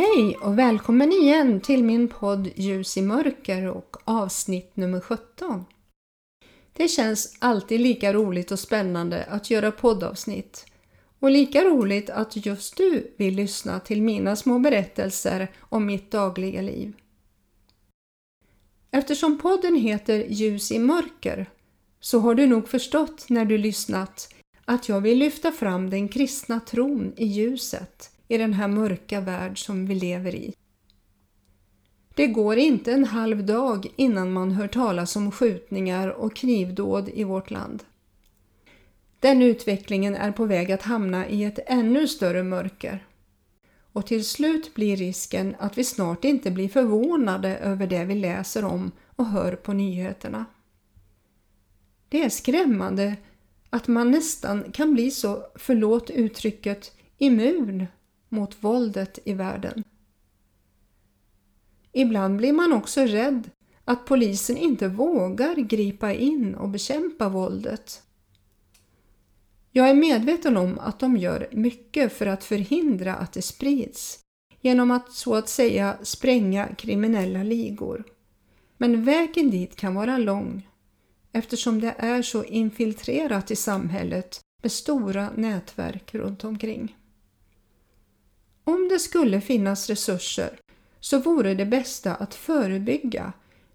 Hej och välkommen igen till min podd Ljus i mörker och avsnitt nummer 17. Det känns alltid lika roligt och spännande att göra poddavsnitt och lika roligt att just du vill lyssna till mina små berättelser om mitt dagliga liv. Eftersom podden heter Ljus i mörker så har du nog förstått när du lyssnat att jag vill lyfta fram den kristna tron i ljuset i den här mörka värld som vi lever i. Det går inte en halv dag innan man hör talas om skjutningar och knivdåd i vårt land. Den utvecklingen är på väg att hamna i ett ännu större mörker. Och till slut blir risken att vi snart inte blir förvånade över det vi läser om och hör på nyheterna. Det är skrämmande att man nästan kan bli så, förlåt uttrycket, immun mot våldet i världen. Ibland blir man också rädd att polisen inte vågar gripa in och bekämpa våldet. Jag är medveten om att de gör mycket för att förhindra att det sprids genom att så att säga spränga kriminella ligor. Men vägen dit kan vara lång eftersom det är så infiltrerat i samhället med stora nätverk runt omkring. Om det skulle finnas resurser så vore det bästa att förebygga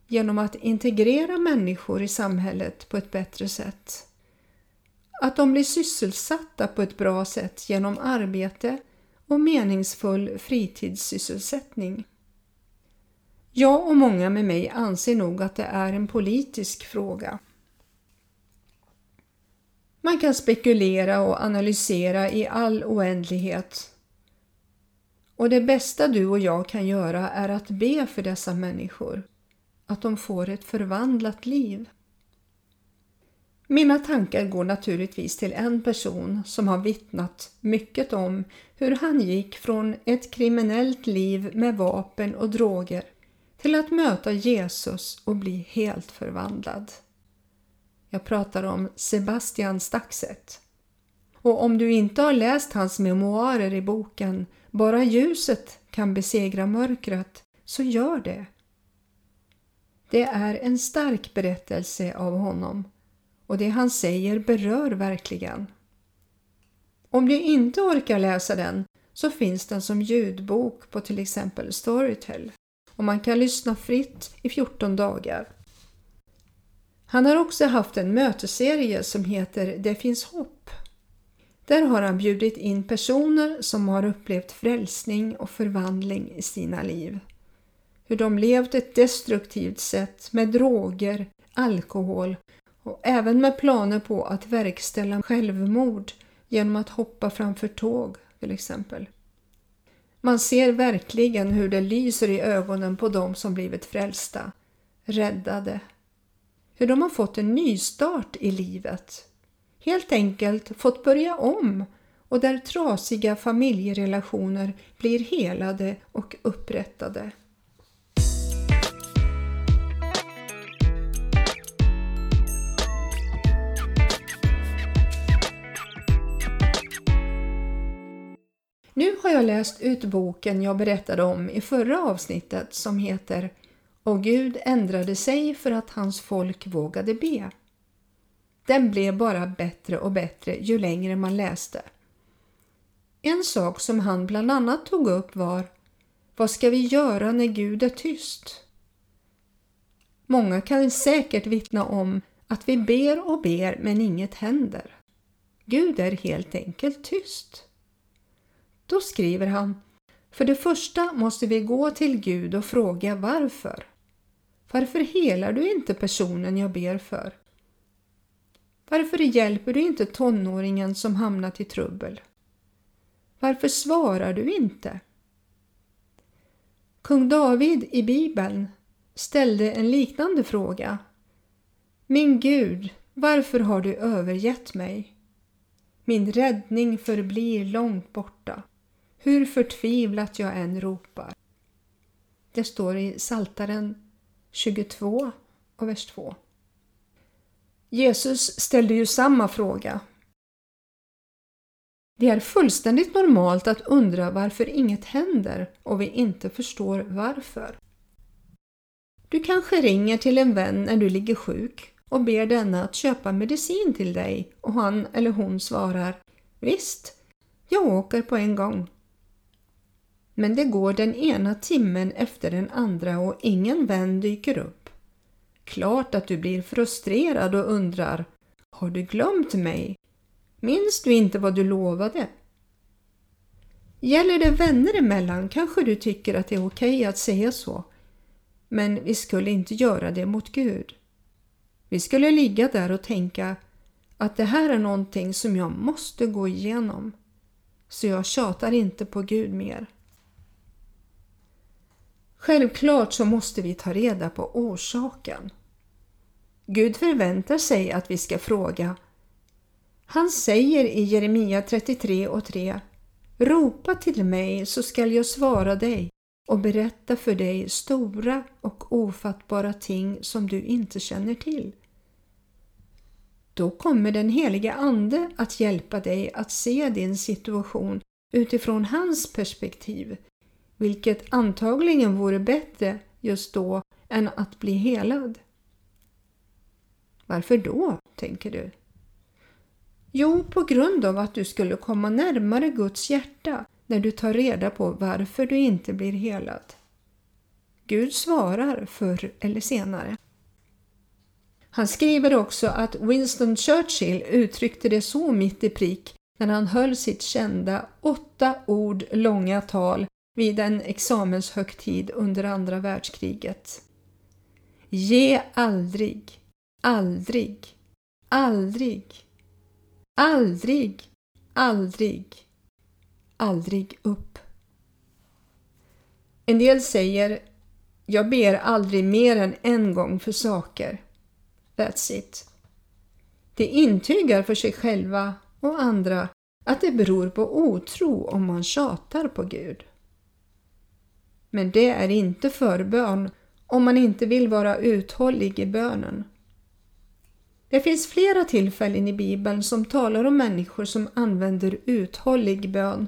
genom att integrera människor i samhället på ett bättre sätt. Att de blir sysselsatta på ett bra sätt genom arbete och meningsfull fritidssysselsättning. Jag och många med mig anser nog att det är en politisk fråga. Man kan spekulera och analysera i all oändlighet och det bästa du och jag kan göra är att be för dessa människor, att de får ett förvandlat liv. Mina tankar går naturligtvis till en person som har vittnat mycket om hur han gick från ett kriminellt liv med vapen och droger till att möta Jesus och bli helt förvandlad. Jag pratar om Sebastian Staxet. Och om du inte har läst hans memoarer i boken bara ljuset kan besegra mörkret, så gör det. Det är en stark berättelse av honom och det han säger berör verkligen. Om du inte orkar läsa den så finns den som ljudbok på till exempel Storytel och man kan lyssna fritt i 14 dagar. Han har också haft en mötesserie som heter Det finns hopp där har han bjudit in personer som har upplevt frälsning och förvandling i sina liv. Hur de levt ett destruktivt sätt med droger, alkohol och även med planer på att verkställa självmord genom att hoppa framför tåg till exempel. Man ser verkligen hur det lyser i ögonen på dem som blivit frälsta, räddade. Hur de har fått en nystart i livet helt enkelt fått börja om och där trasiga familjerelationer blir helade och upprättade. Nu har jag läst ut boken jag berättade om i förra avsnittet som heter Och Gud ändrade sig för att hans folk vågade be. Den blev bara bättre och bättre ju längre man läste. En sak som han bland annat tog upp var Vad ska vi göra när Gud är tyst? Många kan säkert vittna om att vi ber och ber men inget händer. Gud är helt enkelt tyst. Då skriver han För det första måste vi gå till Gud och fråga varför. Varför helar du inte personen jag ber för? Varför hjälper du inte tonåringen som hamnat i trubbel? Varför svarar du inte? Kung David i Bibeln ställde en liknande fråga. Min Gud, varför har du övergett mig? Min räddning förblir långt borta, hur förtvivlat jag än ropar. Det står i Saltaren 22 och vers 2. Jesus ställde ju samma fråga. Det är fullständigt normalt att undra varför inget händer och vi inte förstår varför. Du kanske ringer till en vän när du ligger sjuk och ber denna att köpa medicin till dig och han eller hon svarar Visst, jag åker på en gång. Men det går den ena timmen efter den andra och ingen vän dyker upp. Klart att du blir frustrerad och undrar Har du glömt mig? Minns du inte vad du lovade? Gäller det vänner emellan kanske du tycker att det är okej att säga så. Men vi skulle inte göra det mot Gud. Vi skulle ligga där och tänka att det här är någonting som jag måste gå igenom. Så jag tjatar inte på Gud mer. Självklart så måste vi ta reda på orsaken. Gud förväntar sig att vi ska fråga. Han säger i Jeremia 33 och 3 Ropa till mig så skall jag svara dig och berätta för dig stora och ofattbara ting som du inte känner till. Då kommer den helige Ande att hjälpa dig att se din situation utifrån hans perspektiv, vilket antagligen vore bättre just då än att bli helad. Varför då, tänker du? Jo, på grund av att du skulle komma närmare Guds hjärta när du tar reda på varför du inte blir helad. Gud svarar förr eller senare. Han skriver också att Winston Churchill uttryckte det så mitt i prick när han höll sitt kända åtta ord långa tal vid en examenshögtid under andra världskriget. Ge aldrig, aldrig, aldrig, aldrig, aldrig, aldrig upp. En del säger jag ber aldrig mer än en gång för saker. That's it. De intygar för sig själva och andra att det beror på otro om man tjatar på Gud. Men det är inte förbön om man inte vill vara uthållig i bönen. Det finns flera tillfällen i Bibeln som talar om människor som använder uthållig bön.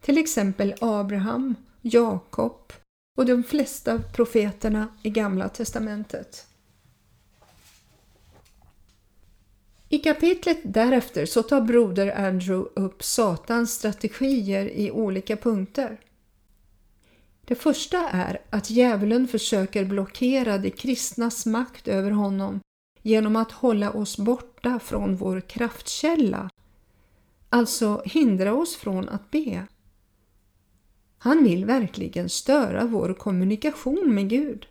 Till exempel Abraham, Jakob och de flesta profeterna i Gamla testamentet. I kapitlet därefter så tar broder Andrew upp Satans strategier i olika punkter. Det första är att djävulen försöker blockera de kristnas makt över honom genom att hålla oss borta från vår kraftkälla, alltså hindra oss från att be. Han vill verkligen störa vår kommunikation med Gud.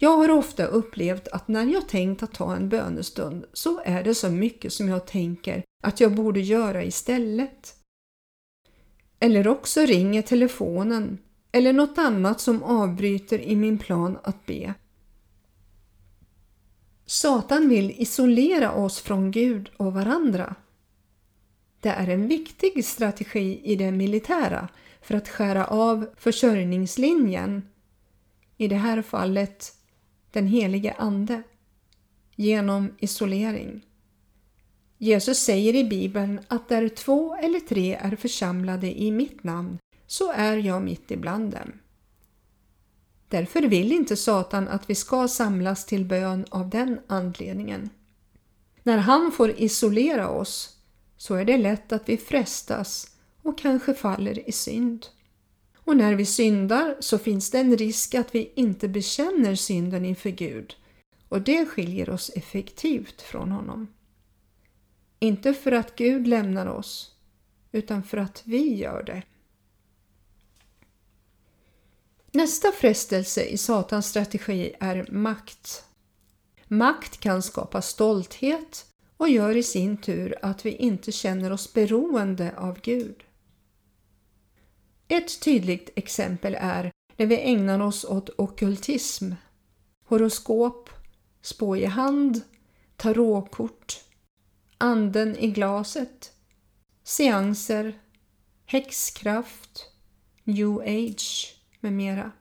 Jag har ofta upplevt att när jag tänkt att ta en bönestund så är det så mycket som jag tänker att jag borde göra istället. Eller också ringer telefonen eller något annat som avbryter i min plan att be. Satan vill isolera oss från Gud och varandra. Det är en viktig strategi i det militära för att skära av försörjningslinjen, i det här fallet den helige Ande, genom isolering. Jesus säger i Bibeln att där två eller tre är församlade i mitt namn så är jag mitt ibland dem. Därför vill inte Satan att vi ska samlas till bön av den anledningen. När han får isolera oss så är det lätt att vi frestas och kanske faller i synd. Och när vi syndar så finns det en risk att vi inte bekänner synden inför Gud och det skiljer oss effektivt från honom. Inte för att Gud lämnar oss utan för att vi gör det. Nästa frestelse i Satans strategi är makt. Makt kan skapa stolthet och gör i sin tur att vi inte känner oss beroende av Gud. Ett tydligt exempel är när vi ägnar oss åt okultism, horoskop, spå i hand, tarotkort, anden i glaset, seanser, häxkraft, new age med mera.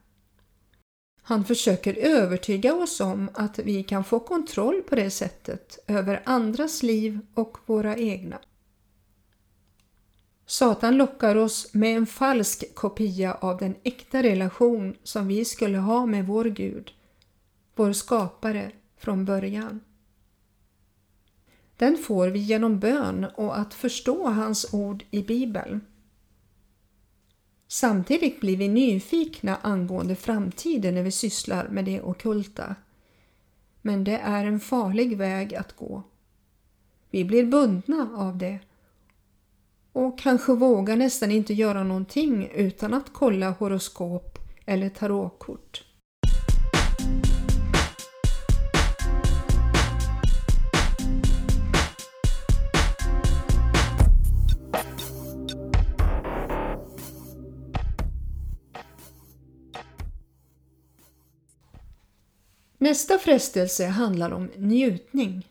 Han försöker övertyga oss om att vi kan få kontroll på det sättet över andras liv och våra egna. Satan lockar oss med en falsk kopia av den äkta relation som vi skulle ha med vår Gud, vår skapare, från början. Den får vi genom bön och att förstå hans ord i Bibeln. Samtidigt blir vi nyfikna angående framtiden när vi sysslar med det okulta. Men det är en farlig väg att gå. Vi blir bundna av det och kanske vågar nästan inte göra någonting utan att kolla horoskop eller tarotkort. Nästa frestelse handlar om njutning.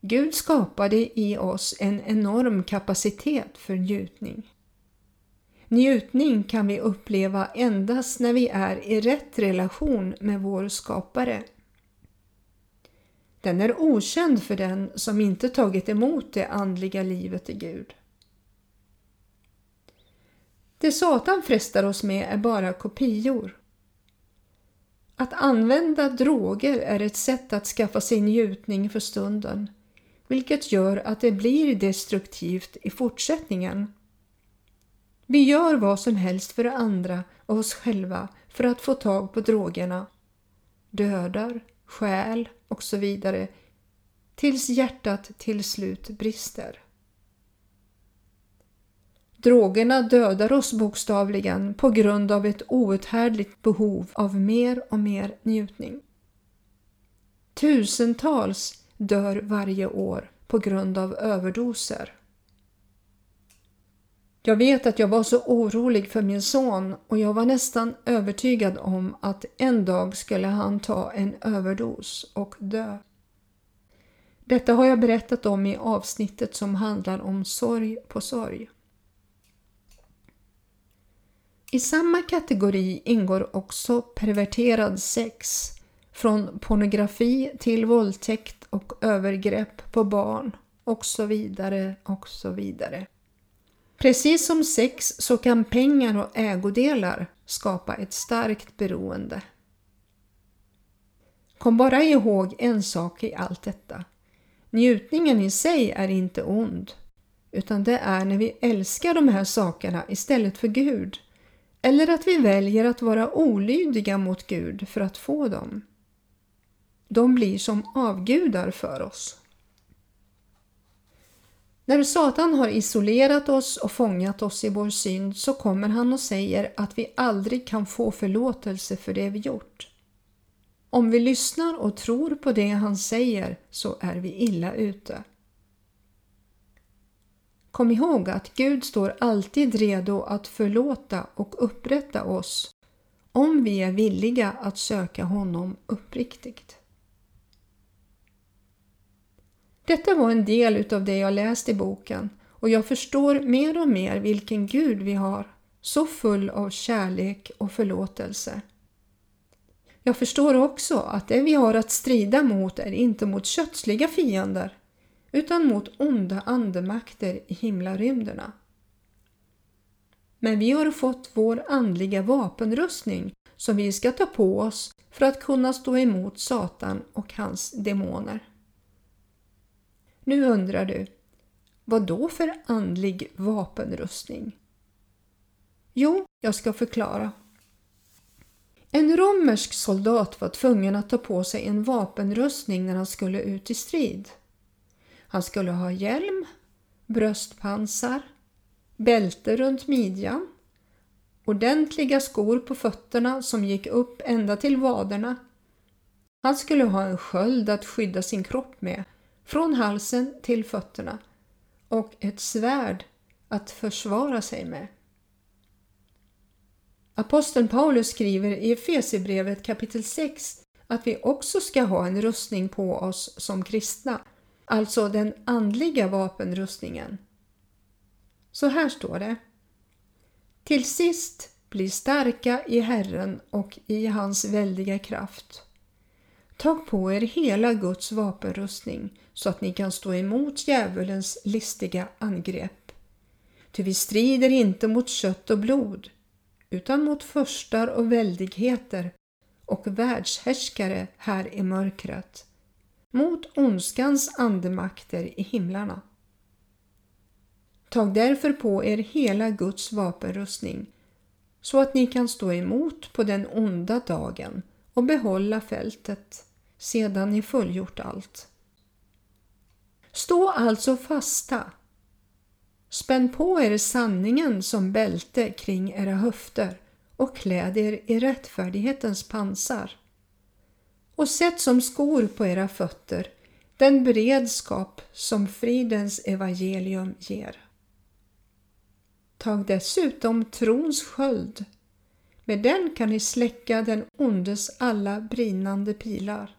Gud skapade i oss en enorm kapacitet för njutning. Njutning kan vi uppleva endast när vi är i rätt relation med vår skapare. Den är okänd för den som inte tagit emot det andliga livet i Gud. Det Satan frestar oss med är bara kopior. Att använda droger är ett sätt att skaffa sig njutning för stunden, vilket gör att det blir destruktivt i fortsättningen. Vi gör vad som helst för andra och oss själva för att få tag på drogerna. Dödar, stjäl och så vidare tills hjärtat till slut brister. Drogerna dödar oss bokstavligen på grund av ett outhärdligt behov av mer och mer njutning. Tusentals dör varje år på grund av överdoser. Jag vet att jag var så orolig för min son och jag var nästan övertygad om att en dag skulle han ta en överdos och dö. Detta har jag berättat om i avsnittet som handlar om sorg på sorg. I samma kategori ingår också perverterad sex, från pornografi till våldtäkt och övergrepp på barn och så vidare och så vidare. Precis som sex så kan pengar och ägodelar skapa ett starkt beroende. Kom bara ihåg en sak i allt detta. Njutningen i sig är inte ond, utan det är när vi älskar de här sakerna istället för Gud eller att vi väljer att vara olydiga mot Gud för att få dem. De blir som avgudar för oss. När Satan har isolerat oss och fångat oss i vår synd så kommer han och säger att vi aldrig kan få förlåtelse för det vi gjort. Om vi lyssnar och tror på det han säger så är vi illa ute. Kom ihåg att Gud står alltid redo att förlåta och upprätta oss om vi är villiga att söka honom uppriktigt. Detta var en del utav det jag läst i boken och jag förstår mer och mer vilken Gud vi har, så full av kärlek och förlåtelse. Jag förstår också att det vi har att strida mot är inte mot kötsliga fiender utan mot onda andemakter i himlarymderna. Men vi har fått vår andliga vapenrustning som vi ska ta på oss för att kunna stå emot Satan och hans demoner. Nu undrar du, vad då för andlig vapenrustning? Jo, jag ska förklara. En romersk soldat var tvungen att ta på sig en vapenrustning när han skulle ut i strid. Han skulle ha hjälm, bröstpansar, bälte runt midjan, ordentliga skor på fötterna som gick upp ända till vaderna. Han skulle ha en sköld att skydda sin kropp med, från halsen till fötterna och ett svärd att försvara sig med. Aposteln Paulus skriver i Efesierbrevet kapitel 6 att vi också ska ha en rustning på oss som kristna alltså den andliga vapenrustningen. Så här står det. Till sist bli starka i Herren och i hans väldiga kraft. Tag på er hela Guds vapenrustning så att ni kan stå emot djävulens listiga angrepp. Ty vi strider inte mot kött och blod utan mot förstar och väldigheter och världshärskare här i mörkret, mot ondskans andemakter i himlarna. Tag därför på er hela Guds vapenrustning så att ni kan stå emot på den onda dagen och behålla fältet sedan ni fullgjort allt. Stå alltså fasta. Spänn på er sanningen som bälte kring era höfter och kläd er i rättfärdighetens pansar. Och sätt som skor på era fötter den beredskap som fridens evangelium ger. Tag dessutom trons sköld. Med den kan ni släcka den ondes alla brinnande pilar.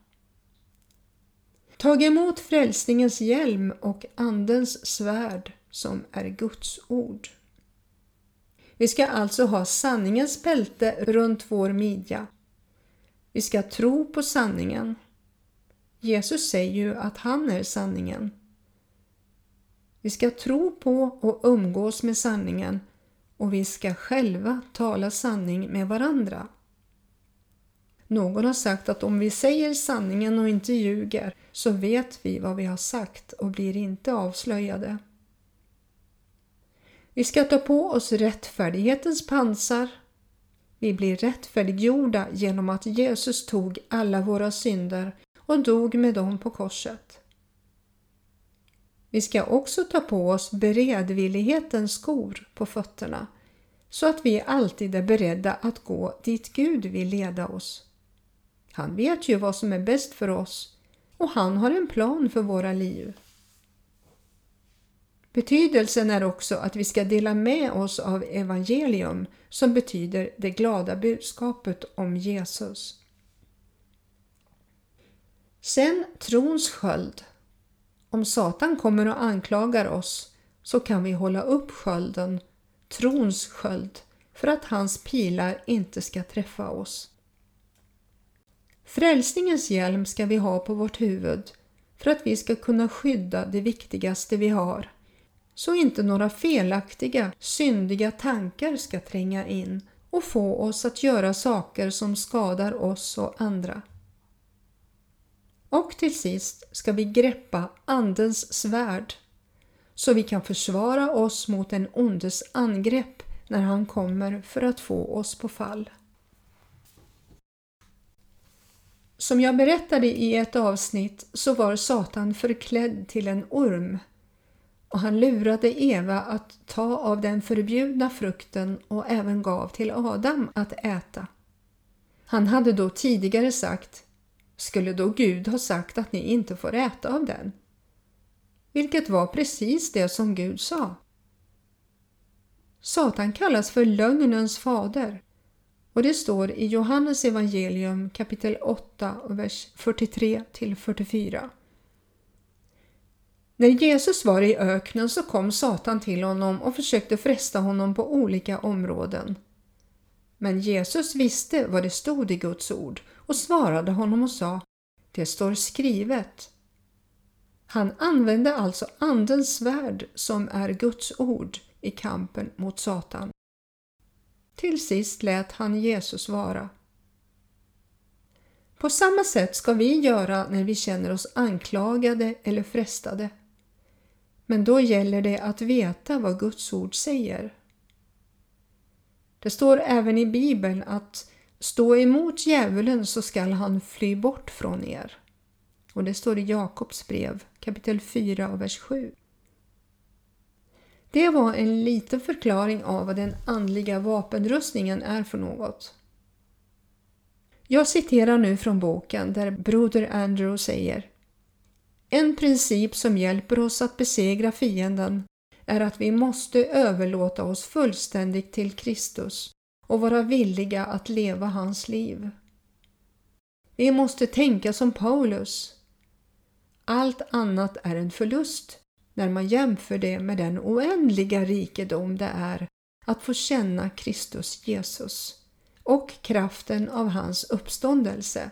Tag emot frälsningens hjälm och Andens svärd som är Guds ord. Vi ska alltså ha sanningens bälte runt vår midja. Vi ska tro på sanningen. Jesus säger ju att han är sanningen. Vi ska tro på och umgås med sanningen och vi ska själva tala sanning med varandra. Någon har sagt att om vi säger sanningen och inte ljuger så vet vi vad vi har sagt och blir inte avslöjade. Vi ska ta på oss rättfärdighetens pansar. Vi blir rättfärdiggjorda genom att Jesus tog alla våra synder och dog med dem på korset. Vi ska också ta på oss beredvillighetens skor på fötterna så att vi alltid är beredda att gå dit Gud vill leda oss. Han vet ju vad som är bäst för oss och han har en plan för våra liv. Betydelsen är också att vi ska dela med oss av evangelium som betyder det glada budskapet om Jesus. Sen trons sköld. Om Satan kommer och anklagar oss så kan vi hålla upp skölden, trons sköld, för att hans pilar inte ska träffa oss. Frälsningens hjälm ska vi ha på vårt huvud för att vi ska kunna skydda det viktigaste vi har, så inte några felaktiga, syndiga tankar ska tränga in och få oss att göra saker som skadar oss och andra. Och till sist ska vi greppa Andens svärd så vi kan försvara oss mot en ondes angrepp när han kommer för att få oss på fall. Som jag berättade i ett avsnitt så var Satan förklädd till en orm och han lurade Eva att ta av den förbjudna frukten och även gav till Adam att äta. Han hade då tidigare sagt Skulle då Gud ha sagt att ni inte får äta av den? Vilket var precis det som Gud sa. Satan kallas för lögnens fader och det står i Johannes evangelium kapitel 8 vers 43 till 44. När Jesus var i öknen så kom Satan till honom och försökte fresta honom på olika områden. Men Jesus visste vad det stod i Guds ord och svarade honom och sa Det står skrivet. Han använde alltså Andens svärd som är Guds ord i kampen mot Satan. Till sist lät han Jesus vara. På samma sätt ska vi göra när vi känner oss anklagade eller frestade. Men då gäller det att veta vad Guds ord säger. Det står även i Bibeln att stå emot djävulen så skall han fly bort från er. Och det står i Jakobs brev kapitel 4 och vers 7. Det var en liten förklaring av vad den andliga vapenrustningen är för något. Jag citerar nu från boken där broder Andrew säger en princip som hjälper oss att besegra fienden är att vi måste överlåta oss fullständigt till Kristus och vara villiga att leva hans liv. Vi måste tänka som Paulus. Allt annat är en förlust när man jämför det med den oändliga rikedom det är att få känna Kristus Jesus och kraften av hans uppståndelse.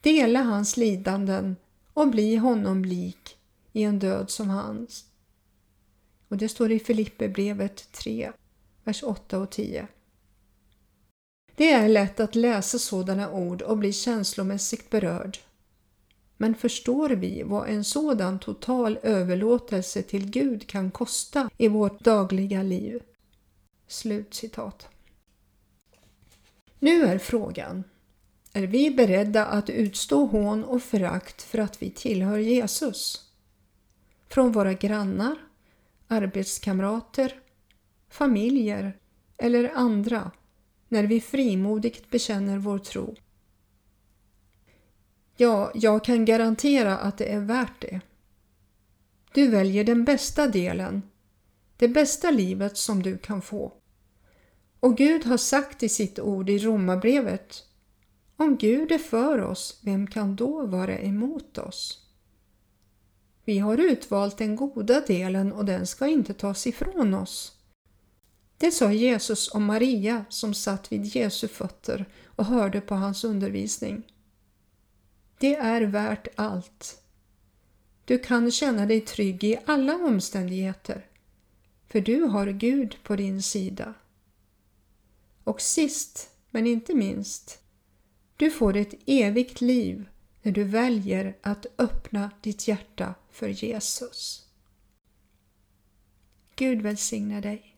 dela hans lidanden och bli honom lik i en död som hans. Och det står i Filipperbrevet 3, vers 8 och 10. Det är lätt att läsa sådana ord och bli känslomässigt berörd. Men förstår vi vad en sådan total överlåtelse till Gud kan kosta i vårt dagliga liv? Slutcitat. Nu är frågan, är vi beredda att utstå hån och förakt för att vi tillhör Jesus? Från våra grannar, arbetskamrater, familjer eller andra när vi frimodigt bekänner vår tro. Ja, jag kan garantera att det är värt det. Du väljer den bästa delen, det bästa livet som du kan få. Och Gud har sagt i sitt ord i Romarbrevet om Gud är för oss, vem kan då vara emot oss? Vi har utvalt den goda delen och den ska inte tas ifrån oss. Det sa Jesus om Maria som satt vid Jesu fötter och hörde på hans undervisning. Det är värt allt. Du kan känna dig trygg i alla omständigheter, för du har Gud på din sida. Och sist men inte minst, du får ett evigt liv när du väljer att öppna ditt hjärta för Jesus. Gud välsigne dig.